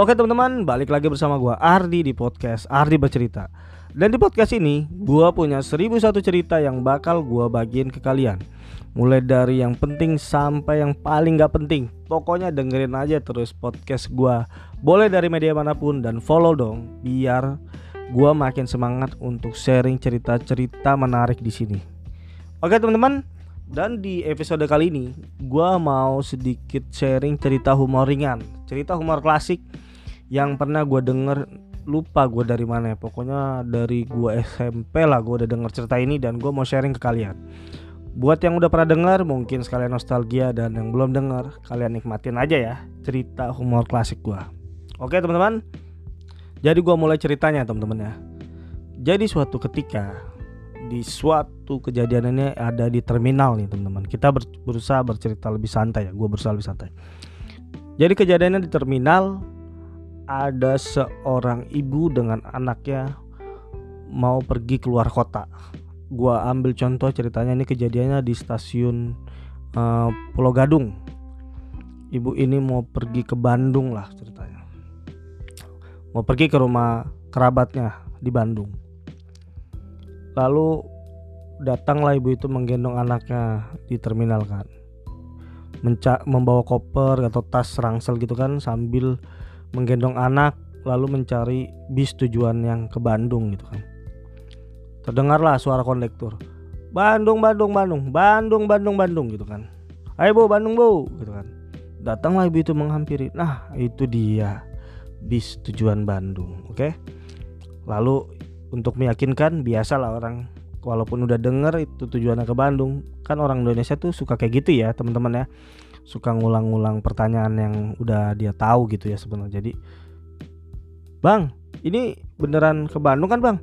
Oke teman-teman, balik lagi bersama gua Ardi di podcast Ardi bercerita. Dan di podcast ini, gua punya 1001 cerita yang bakal gua bagiin ke kalian. Mulai dari yang penting sampai yang paling gak penting. Pokoknya dengerin aja terus podcast gua. Boleh dari media mana pun dan follow dong biar gua makin semangat untuk sharing cerita-cerita menarik di sini. Oke teman-teman, dan di episode kali ini gua mau sedikit sharing cerita humor ringan, cerita humor klasik yang pernah gua denger lupa gue dari mana ya. Pokoknya dari gua SMP lah gue udah denger cerita ini dan gue mau sharing ke kalian. Buat yang udah pernah denger mungkin sekalian nostalgia dan yang belum denger kalian nikmatin aja ya cerita humor klasik gua. Oke teman-teman. Jadi gua mulai ceritanya teman-teman ya. Jadi suatu ketika di suatu kejadian ini ada di terminal nih teman-teman. Kita ber- berusaha bercerita lebih santai ya. Gue berusaha lebih santai. Jadi kejadiannya di terminal ada seorang ibu dengan anaknya mau pergi keluar kota. Gua ambil contoh ceritanya ini kejadiannya di stasiun uh, Pulau Gadung. Ibu ini mau pergi ke Bandung lah ceritanya. Mau pergi ke rumah kerabatnya di Bandung. Lalu datanglah ibu itu menggendong anaknya di terminal kan. Menca membawa koper atau tas rangsel gitu kan sambil menggendong anak lalu mencari bis tujuan yang ke Bandung gitu kan. Terdengarlah suara kondektur. Bandung, Bandung, Bandung, Bandung, Bandung, Bandung gitu kan. Ayo bu, Bandung bu, gitu kan. Datanglah ibu itu menghampiri. Nah itu dia bis tujuan Bandung, oke? Lalu untuk meyakinkan biasalah orang walaupun udah denger itu tujuannya ke Bandung, kan orang Indonesia tuh suka kayak gitu ya teman-teman ya suka ngulang-ngulang pertanyaan yang udah dia tahu gitu ya sebenarnya. Jadi, Bang, ini beneran ke Bandung kan, Bang?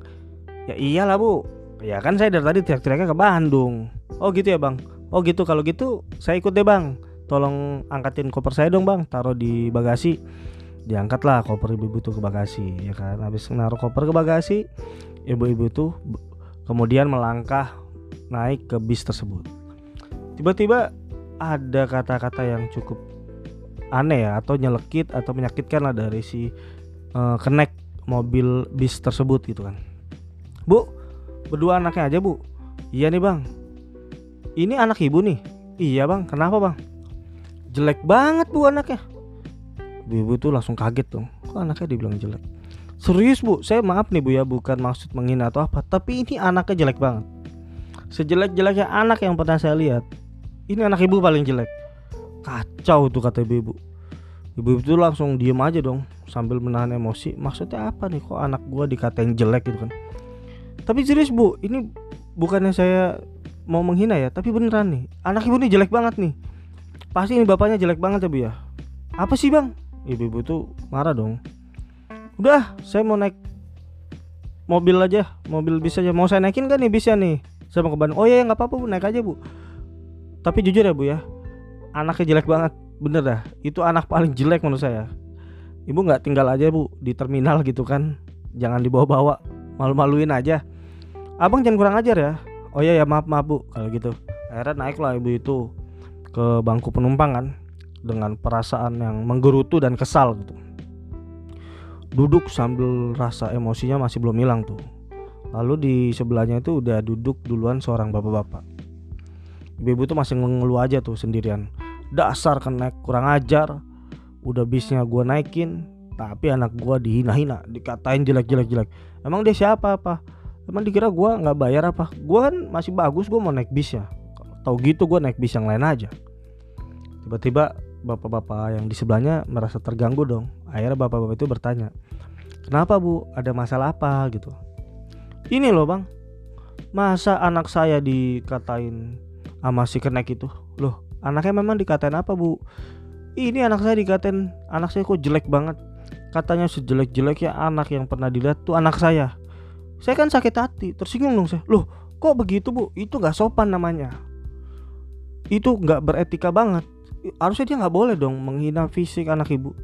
Ya iyalah, Bu. Ya kan saya dari tadi teriak-teriaknya ke Bandung. Oh gitu ya, Bang. Oh gitu, kalau gitu saya ikut deh, Bang. Tolong angkatin koper saya dong, Bang. Taruh di bagasi. Diangkatlah koper ibu-ibu itu ke bagasi, ya kan. Habis naruh koper ke bagasi, ibu-ibu itu kemudian melangkah naik ke bis tersebut. Tiba-tiba ada kata-kata yang cukup aneh ya atau nyelekit atau menyakitkan lah dari si uh, kenek mobil bis tersebut gitu kan. Bu, berdua anaknya aja bu. Iya nih bang. Ini anak ibu nih. Iya bang. Kenapa bang? Jelek banget bu anaknya. Ibu tuh langsung kaget tuh. Kok anaknya dibilang jelek? Serius bu, saya maaf nih bu ya bukan maksud menghina atau apa. Tapi ini anaknya jelek banget. Sejelek-jeleknya anak yang pernah saya lihat ini anak ibu paling jelek. Kacau tuh kata ibu-ibu. Ibu itu langsung diem aja dong sambil menahan emosi. Maksudnya apa nih? Kok anak gua dikatain jelek gitu kan? Tapi serius bu ini bukannya saya mau menghina ya tapi beneran nih. Anak ibu nih jelek banget nih. Pasti ini bapaknya jelek banget ya bu ya? Apa sih bang? Ibu-ibu tuh marah dong. Udah saya mau naik mobil aja. Mobil bis aja. Mau saya naikin kan nih bisnya nih? Saya mau ke Bandung. Oh iya nggak apa-apa bu. Naik aja bu tapi jujur ya bu ya. Anaknya jelek banget. Bener dah. Itu anak paling jelek menurut saya. Ibu nggak tinggal aja bu di terminal gitu kan. Jangan dibawa-bawa. Malu-maluin aja. Abang jangan kurang ajar ya. Oh iya ya maaf maaf bu kalau gitu. Akhirnya naiklah ibu itu ke bangku penumpang kan dengan perasaan yang menggerutu dan kesal gitu. Duduk sambil rasa emosinya masih belum hilang tuh. Lalu di sebelahnya itu udah duduk duluan seorang bapak-bapak ibu-ibu tuh masih ngeluh aja tuh sendirian. Dasar kenek kurang ajar. Udah bisnya gue naikin tapi anak gue dihina-hina dikatain jelek-jelek jelek emang dia siapa apa? Emang dikira gue nggak bayar apa? Gue kan masih bagus gue mau naik bis ya. Tau gitu gue naik bis yang lain aja. Tiba-tiba bapak-bapak yang di sebelahnya merasa terganggu dong. Akhirnya bapak-bapak itu bertanya kenapa bu? Ada masalah apa? gitu. Ini loh bang. Masa anak saya dikatain sama si kenek itu. Loh anaknya memang dikatain apa bu? Ini anak saya dikatain anak saya kok jelek banget. Katanya sejelek-jeleknya anak yang pernah dilihat tuh anak saya. Saya kan sakit hati tersinggung dong saya. Loh kok begitu bu? Itu nggak sopan namanya. Itu nggak beretika banget. Harusnya dia nggak boleh dong menghina fisik anak ibu.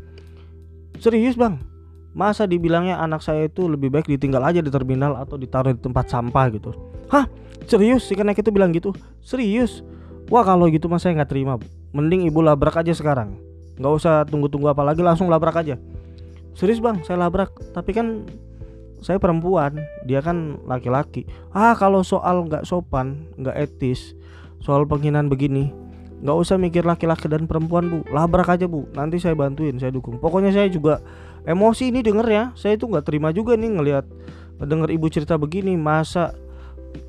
Serius bang masa dibilangnya anak saya itu lebih baik ditinggal aja di terminal atau ditaruh di tempat sampah gitu. Hah? Serius? Si kenek itu bilang gitu? Serius? Wah kalau gitu mas saya nggak terima mending ibu labrak aja sekarang. Nggak usah tunggu-tunggu apa lagi langsung labrak aja. Serius bang? Saya labrak. Tapi kan saya perempuan. Dia kan laki-laki. Ah kalau soal nggak sopan nggak etis soal penghinaan begini nggak usah mikir laki-laki dan perempuan bu. Labrak aja bu. Nanti saya bantuin saya dukung. Pokoknya saya juga emosi ini denger ya. Saya itu nggak terima juga nih ngelihat denger ibu cerita begini masa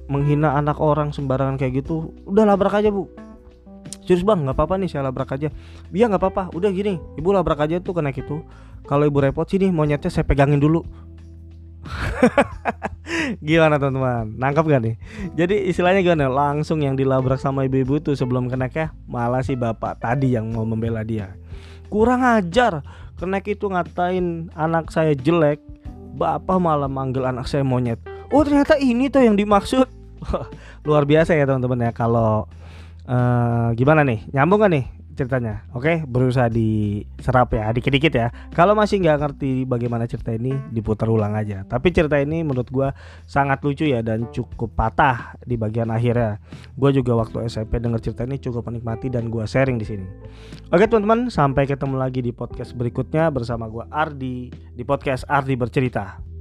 menghina anak orang sembarangan kayak gitu. Udah labrak aja bu. Serius bang nggak apa-apa nih saya labrak aja. Iya nggak apa-apa. Udah gini ibu labrak aja tuh kena gitu. Kalau ibu repot sini monyetnya saya pegangin dulu. Gimana teman-teman? Nangkap gak nih? Jadi istilahnya gimana? Langsung yang dilabrak sama ibu-ibu tuh sebelum kenek ya malah si bapak tadi yang mau membela dia. Kurang ajar kenek itu ngatain anak saya jelek bapak malah manggil anak saya monyet. Oh ternyata ini tuh yang dimaksud. Luar biasa ya teman-teman ya kalau uh, gimana nih? Nyambung gak nih ceritanya. Oke berusaha diserap ya dikit-dikit ya. Kalau masih nggak ngerti bagaimana cerita ini diputar ulang aja. Tapi cerita ini menurut gua sangat lucu ya dan cukup patah di bagian akhirnya. Gua juga waktu SMP denger cerita ini cukup menikmati dan gua sharing di sini. Oke teman-teman sampai ketemu lagi di podcast berikutnya bersama gua Ardi di podcast Ardi bercerita